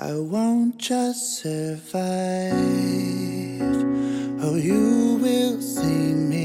I won't just survive. Oh, you will see me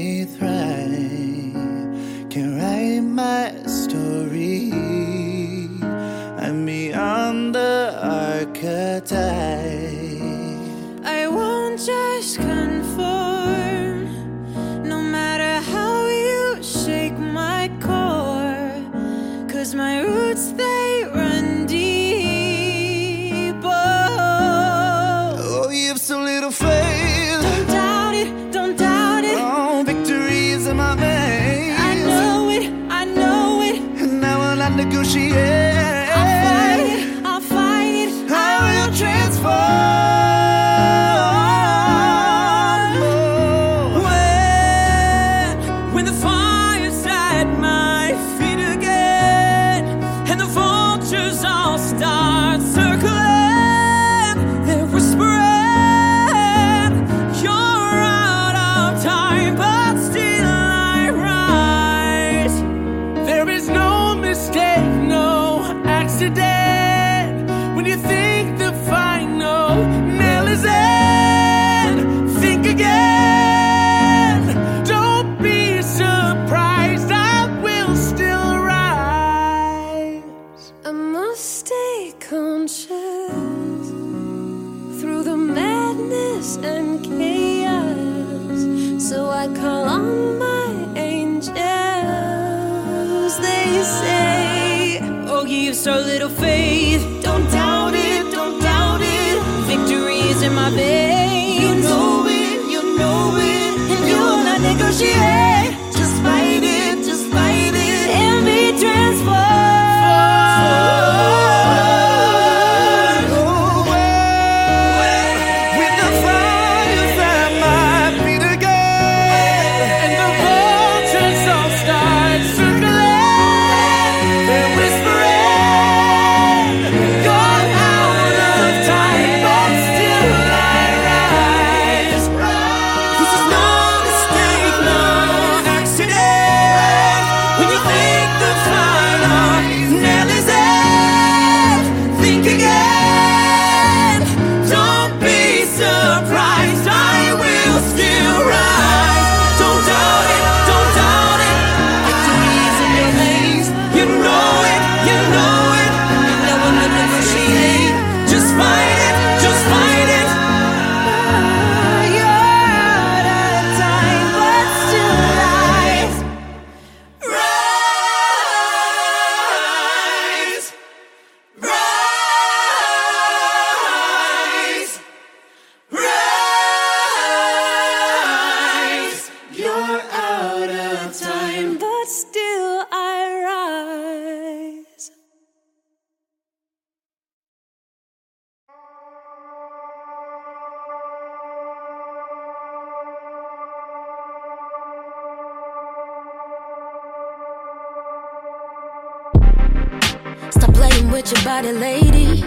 with your body, lady.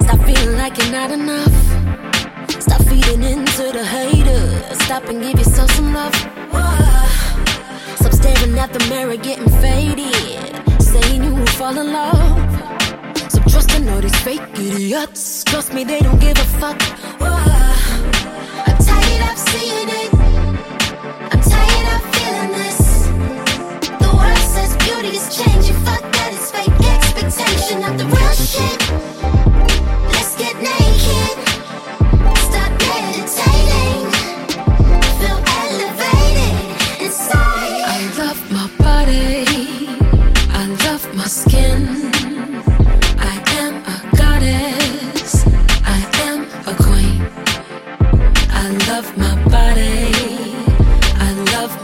Stop feeling like you're not enough. Stop feeding into the haters. Stop and give yourself some love. Whoa. Stop staring at the mirror, getting faded. Saying you will fall in love. Stop trusting all these fake idiots. Trust me, they don't give a fuck. Whoa. I'm tired of seeing it.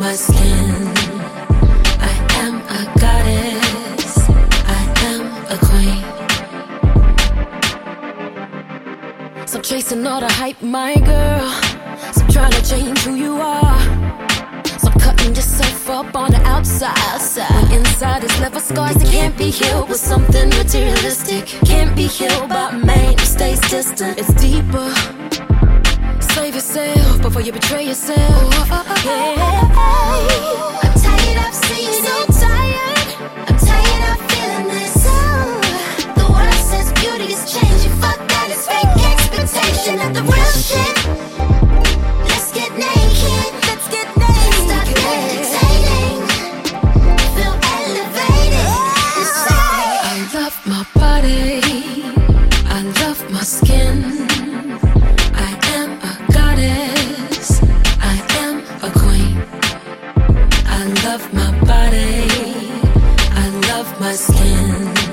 My skin. I am a goddess. I am a queen. Stop chasing all the hype, my girl. Stop trying to change who you are. Stop cutting yourself up on the outside. When inside is with scars that can't be healed with something materialistic. Can't be healed by who stays distant. It's deeper save yourself before you betray yourself. Yeah. Uh, uh, uh, I'm tired of seeing so it. tired. I'm tired of feeling this. the world says beauty is changing. Fuck that, it's fake expectation of the real shit. Gonna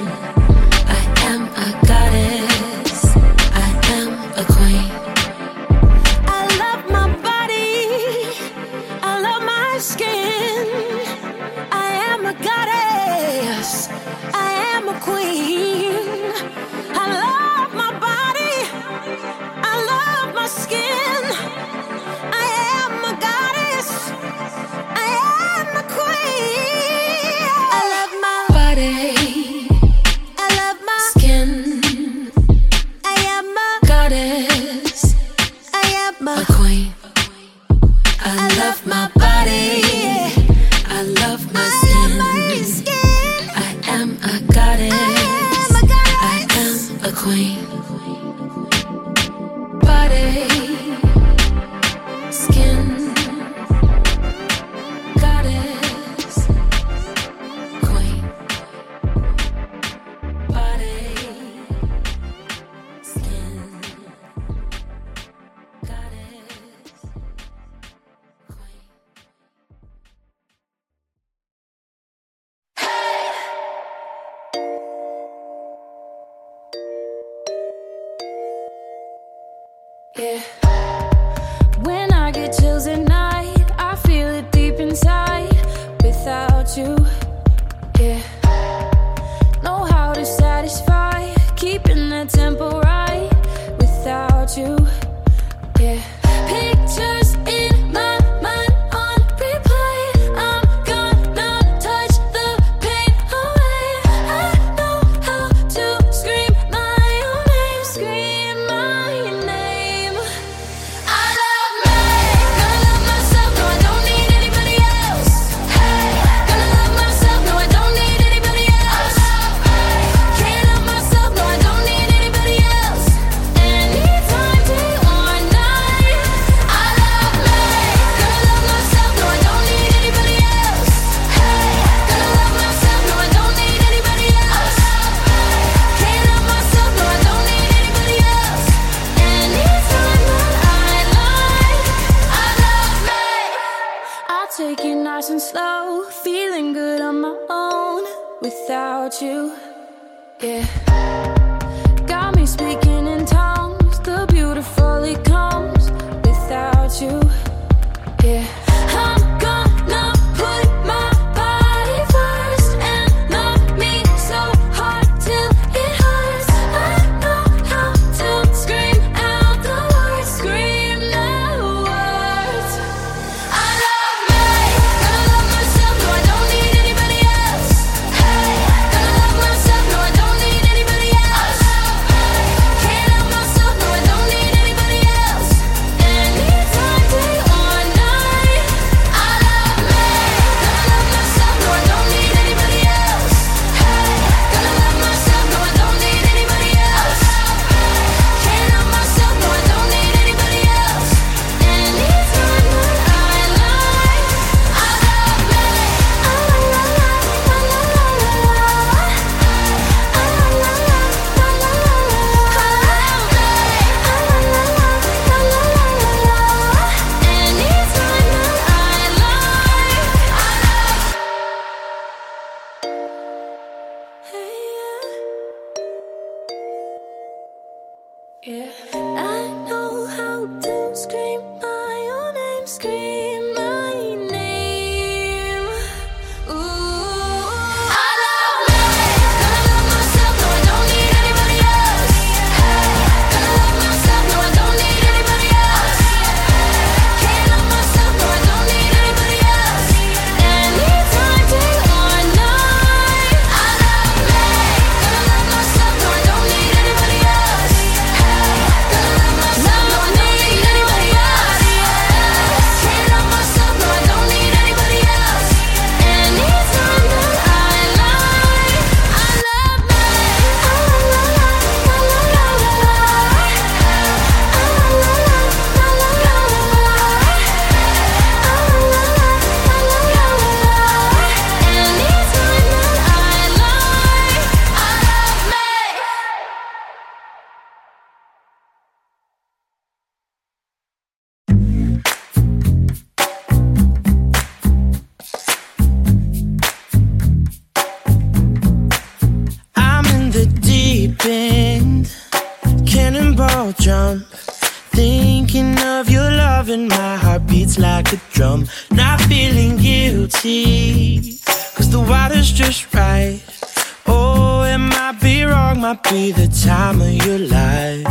might be the time of your life.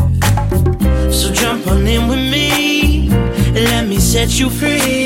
So jump on in with me, and let me set you free.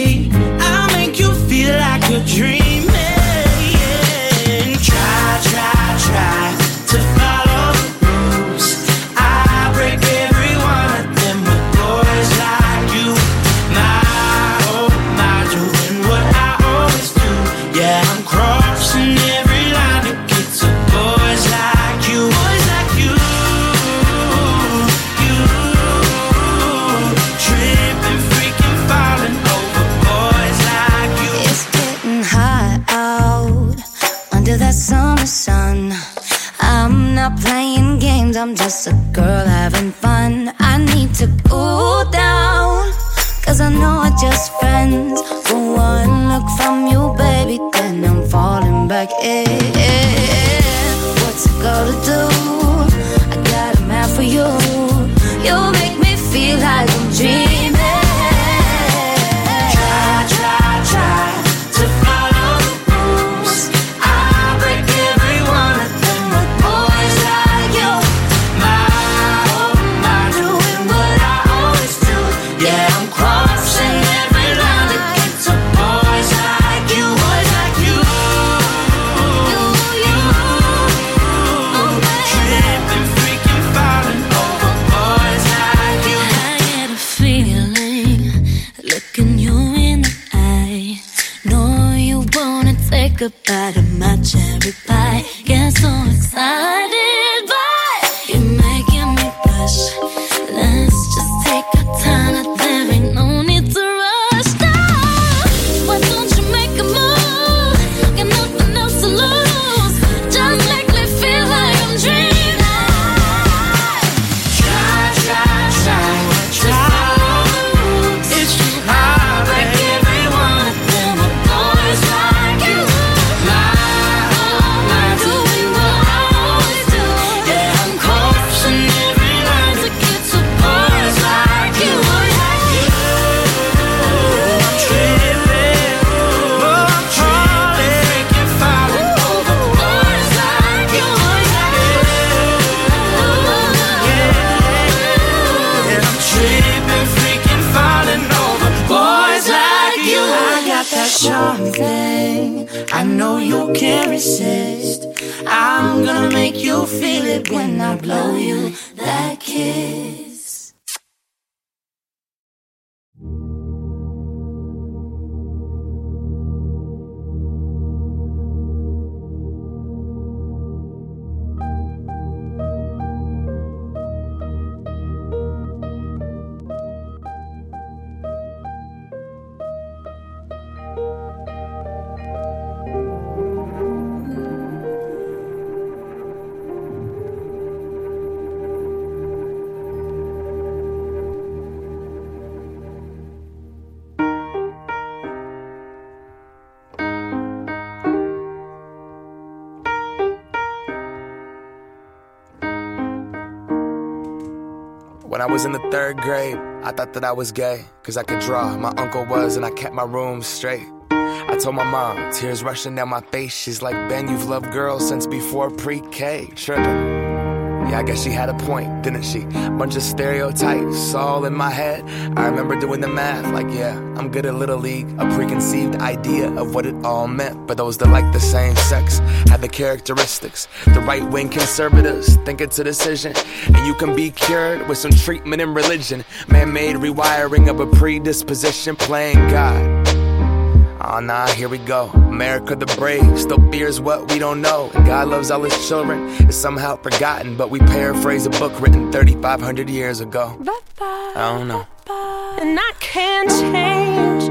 It when I blow you When I was in the third grade, I thought that I was gay, cause I could draw. My uncle was, and I kept my room straight. I told my mom, tears rushing down my face. She's like, Ben, you've loved girls since before pre K. Tripping. Yeah, I guess she had a point, didn't she? Bunch of stereotypes all in my head. I remember doing the math, like, yeah, I'm good at Little League. A preconceived idea of what it all meant. But those that like the same sex had the characteristics. The right wing conservatives think it's a decision. And you can be cured with some treatment and religion. Man made rewiring of a predisposition, playing God. Oh nah, here we go. America the brave still fears what we don't know. And God loves all his children. It's somehow forgotten, but we paraphrase a book written 3,500 years ago. I don't know. and I can't change.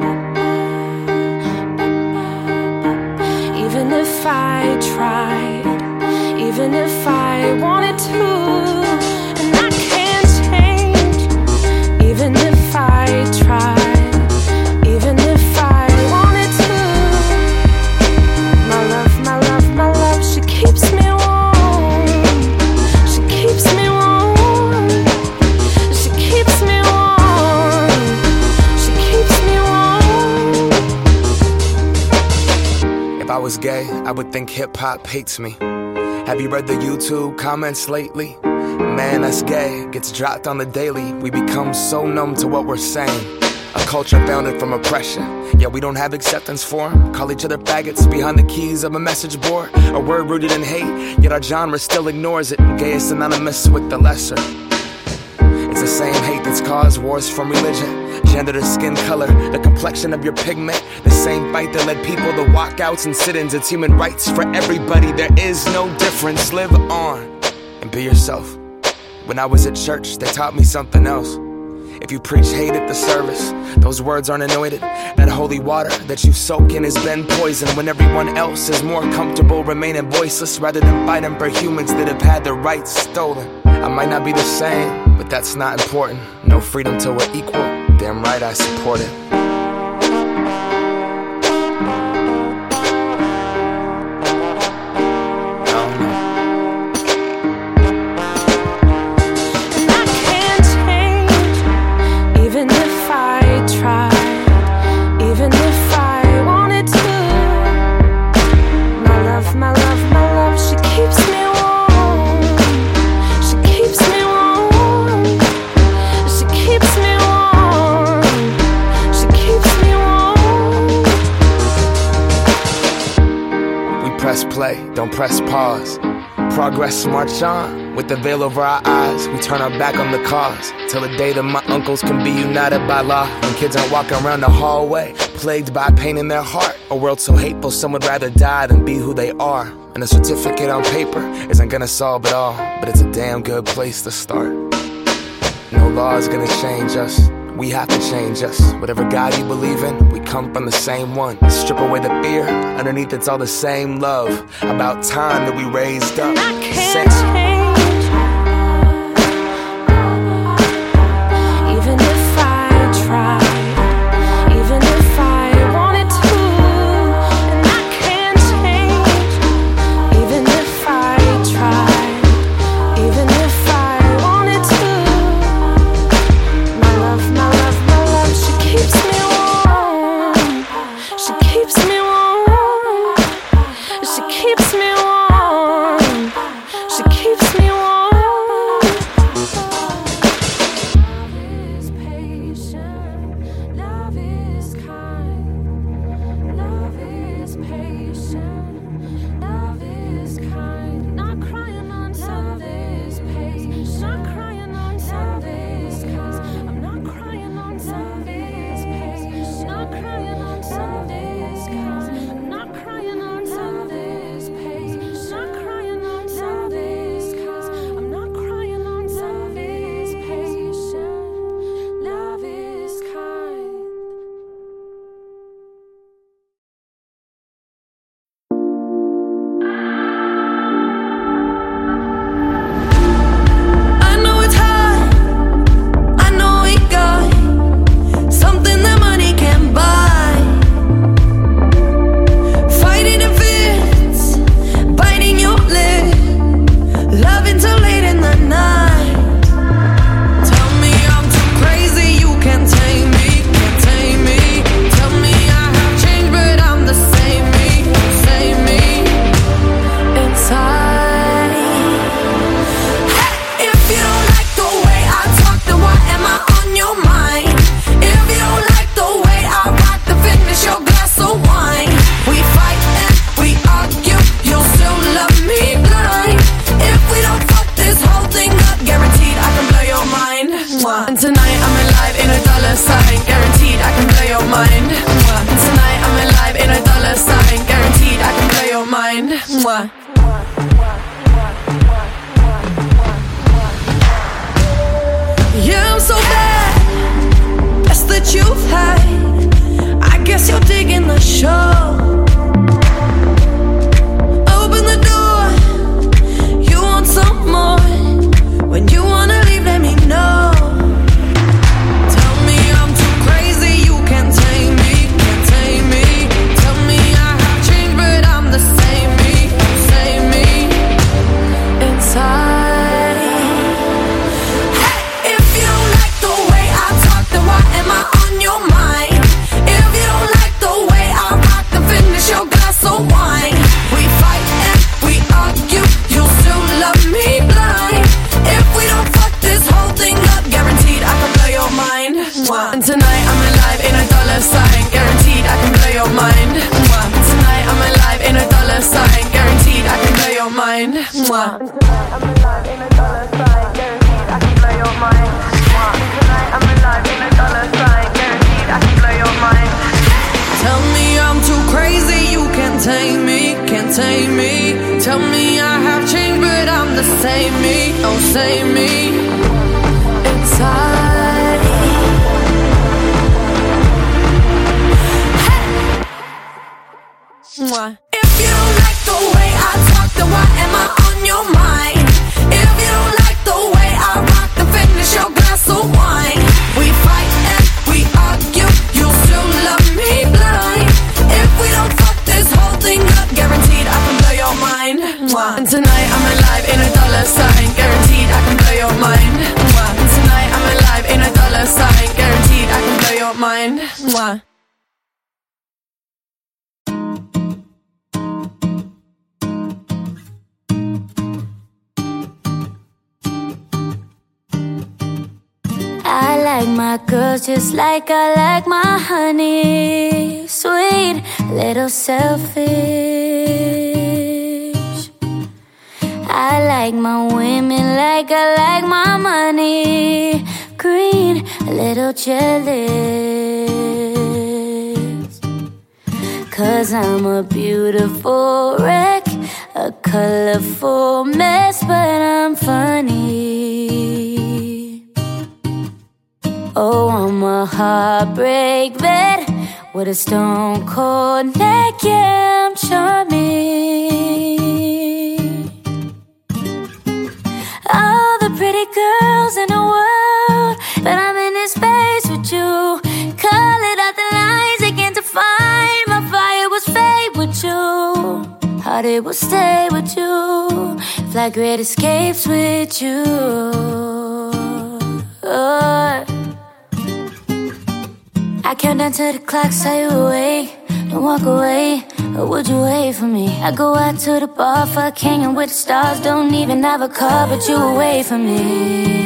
Even if I tried, even if I wanted to, hip hop hates me. Have you read the YouTube comments lately? Man, that's gay gets dropped on the daily. We become so numb to what we're saying. A culture founded from oppression. Yeah, we don't have acceptance for 'em. Call each other faggots behind the keys of a message board. A word rooted in hate, yet our genre still ignores it. Gay is synonymous with the lesser. It's the same hate that's caused wars from religion, gender to skin color, the complexion of your pigment. The same fight that led people to walkouts and sit ins. It's human rights for everybody. There is no difference. Live on and be yourself. When I was at church, they taught me something else. If you preach hate at the service, those words aren't anointed. That holy water that you soak in has been poisoned when everyone else is more comfortable remaining voiceless rather than fighting for humans that have had their rights stolen. I might not be the same, but that's not important. No freedom till we're equal. Damn right I support it. Press pause. Progress march on. With the veil over our eyes, we turn our back on the cause. Till the day that my uncles can be united by law. When kids aren't walking around the hallway, plagued by pain in their heart. A world so hateful, some would rather die than be who they are. And a certificate on paper isn't gonna solve it all, but it's a damn good place to start. No law is gonna change us. We have to change us. Whatever God you believe in, we come from the same one. Strip away the fear, underneath it's all the same love. About time that we raised up. I can't Sex. I guess you're digging the show. Blow your mind. Mwah. Tonight I'm alive in a dollar sign, guaranteed I can blow your mind. Tell me I'm too crazy, you can't tame me, can't tame me. Tell me I have changed, but I'm the same me, oh same me. It's I. Mwah. If you like the way I why am I on your mind? If you don't like the way I rock, then finish your glass of wine. We fight and we argue, you still love me blind. If we don't fuck this whole thing up, guaranteed I can blow your mind. And tonight I'm alive in a dollar sign, girls just like I like my honey. Sweet, little selfish. I like my women like I like my money. Green, a little jealous. Cause I'm a beautiful wreck, a colorful mess, but I'm funny. Oh, I'm a heartbreak vet with a stone cold neck. Yeah, I'm charming. All the pretty girls in the world, but I'm in this space with you. Call it out the lines they can't define. My fire was fade with you. Heart it will stay with you. Fly great escapes with you. Oh. I count down to the clock, say you away. Don't walk away, or would you wait for me? I go out to the bar, fuck hanging with the stars. Don't even have a car, but you away from me.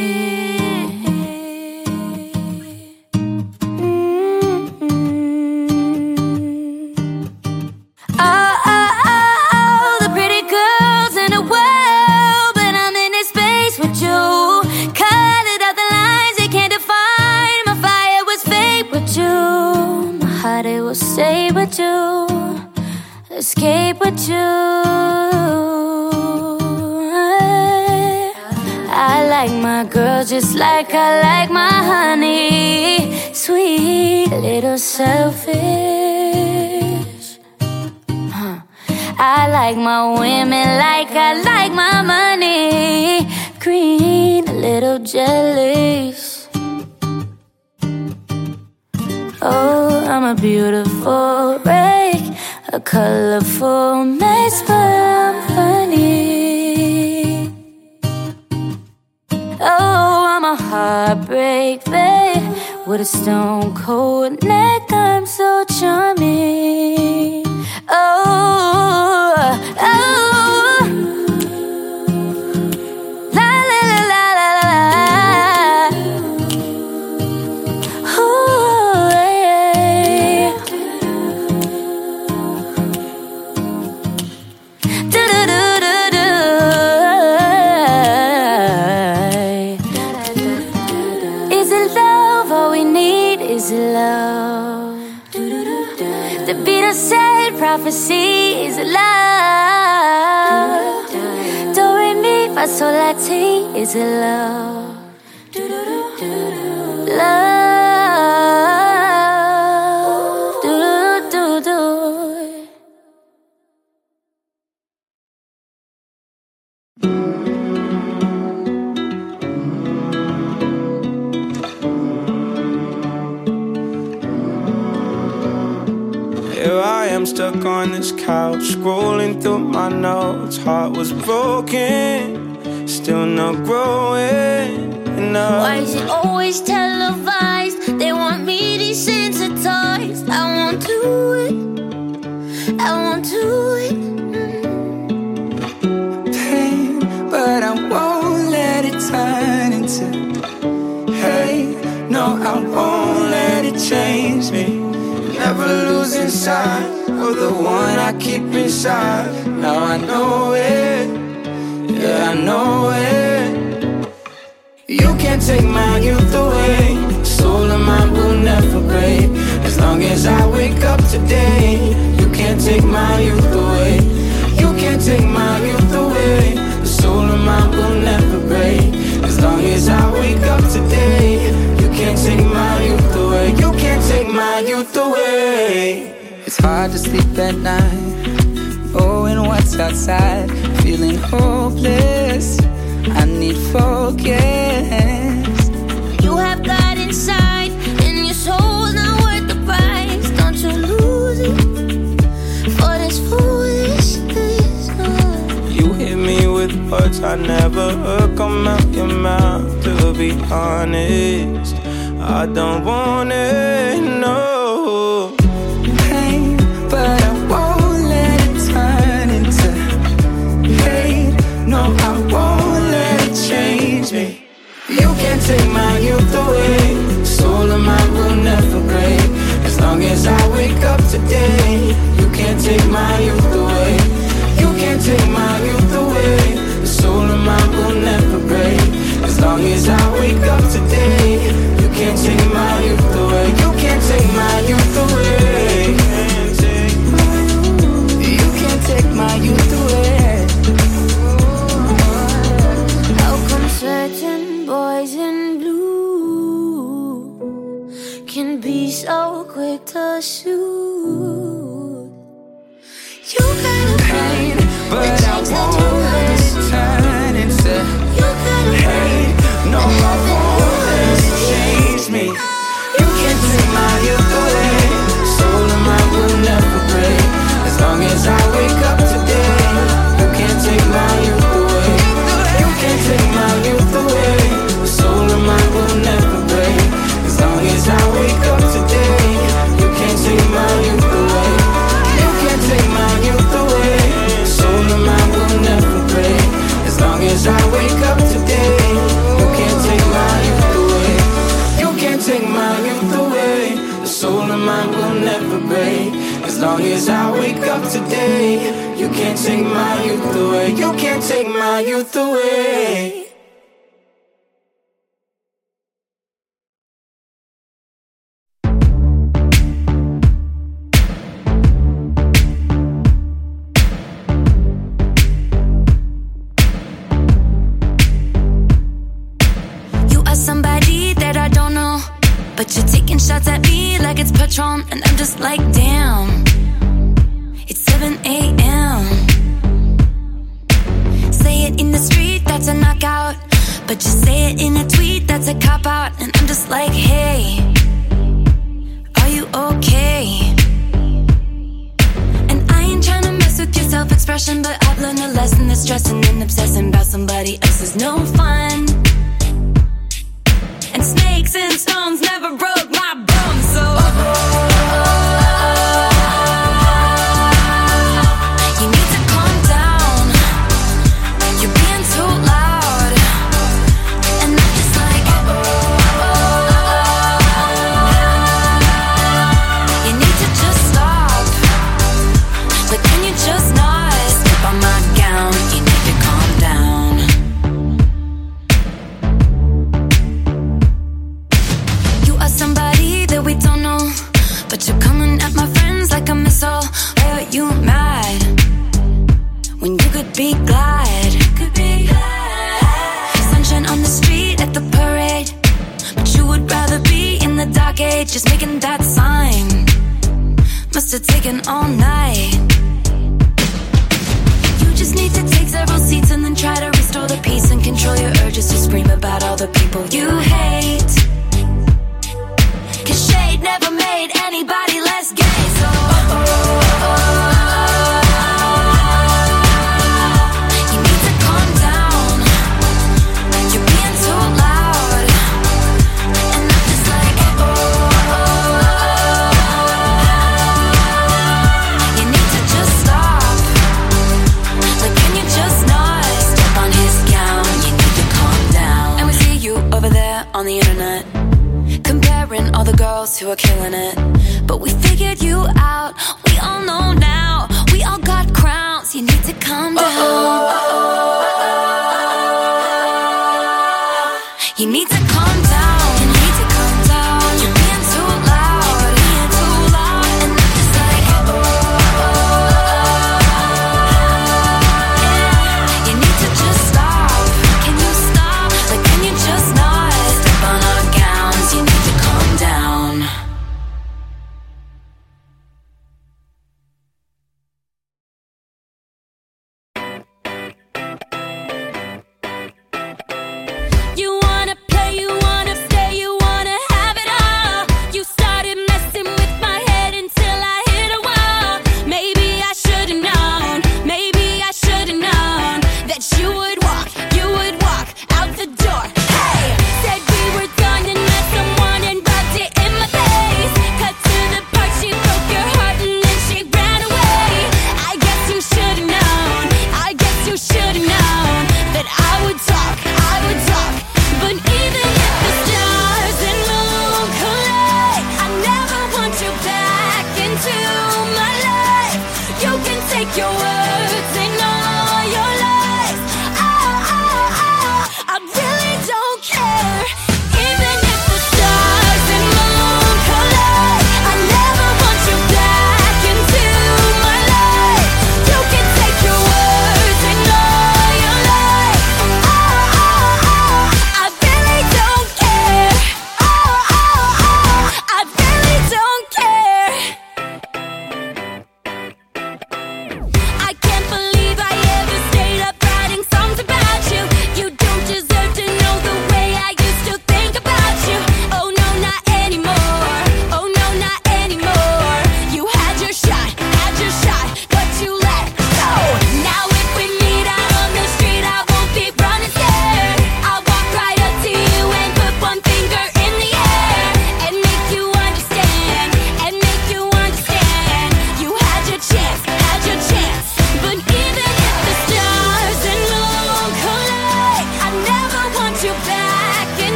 Just like I like my honey. Sweet, little selfish. Huh. I like my women like I like my money. Green, a little jealous. Oh, I'm a beautiful wreck, a colorful mess, but I'm funny. Oh, A heartbreak babe with a stone cold neck. I'm so charming. Oh, oh. Prophecy is love. Do re mi fa sol la ti is. Love. Couch, scrolling through my notes. Heart was broken, still not growing enough. Why is it always televised? They want me desensitized. I won't do it. I won't do it. pain, but I won't let it turn into hate. No, I won't let it change me. Never losing sight of the one I keep inside. Now I know it, yeah, I know it. You can't take my youth away. Soul of mine will never break. As long as I wake up today, you can't take my youth away. You can't take my youth away. The soul of mine will never break. As long as I wake up today, you can't take my youth away. You can't take my youth away. It's hard to sleep at night, knowing what's outside, feeling hopeless. I need focus. You have God inside, and your soul's not worth the price. Don't you lose it for this foolishness. no. You hit me with words I never heard come out your mouth. To be honest, I don't want it, no. Take my youth away. Soul of mine will never break. As long as I wake up today, you can't take my youth away. Long as I wake up today, you can't take my youth away. You can't take my youth away. You that's a cop out. And I'm just like, hey, are you okay? And I ain't trying to mess with your self expression, but I've learned a lesson that stressing and obsessing about somebody else is no fun. And snakes and stones never broke my bones, so.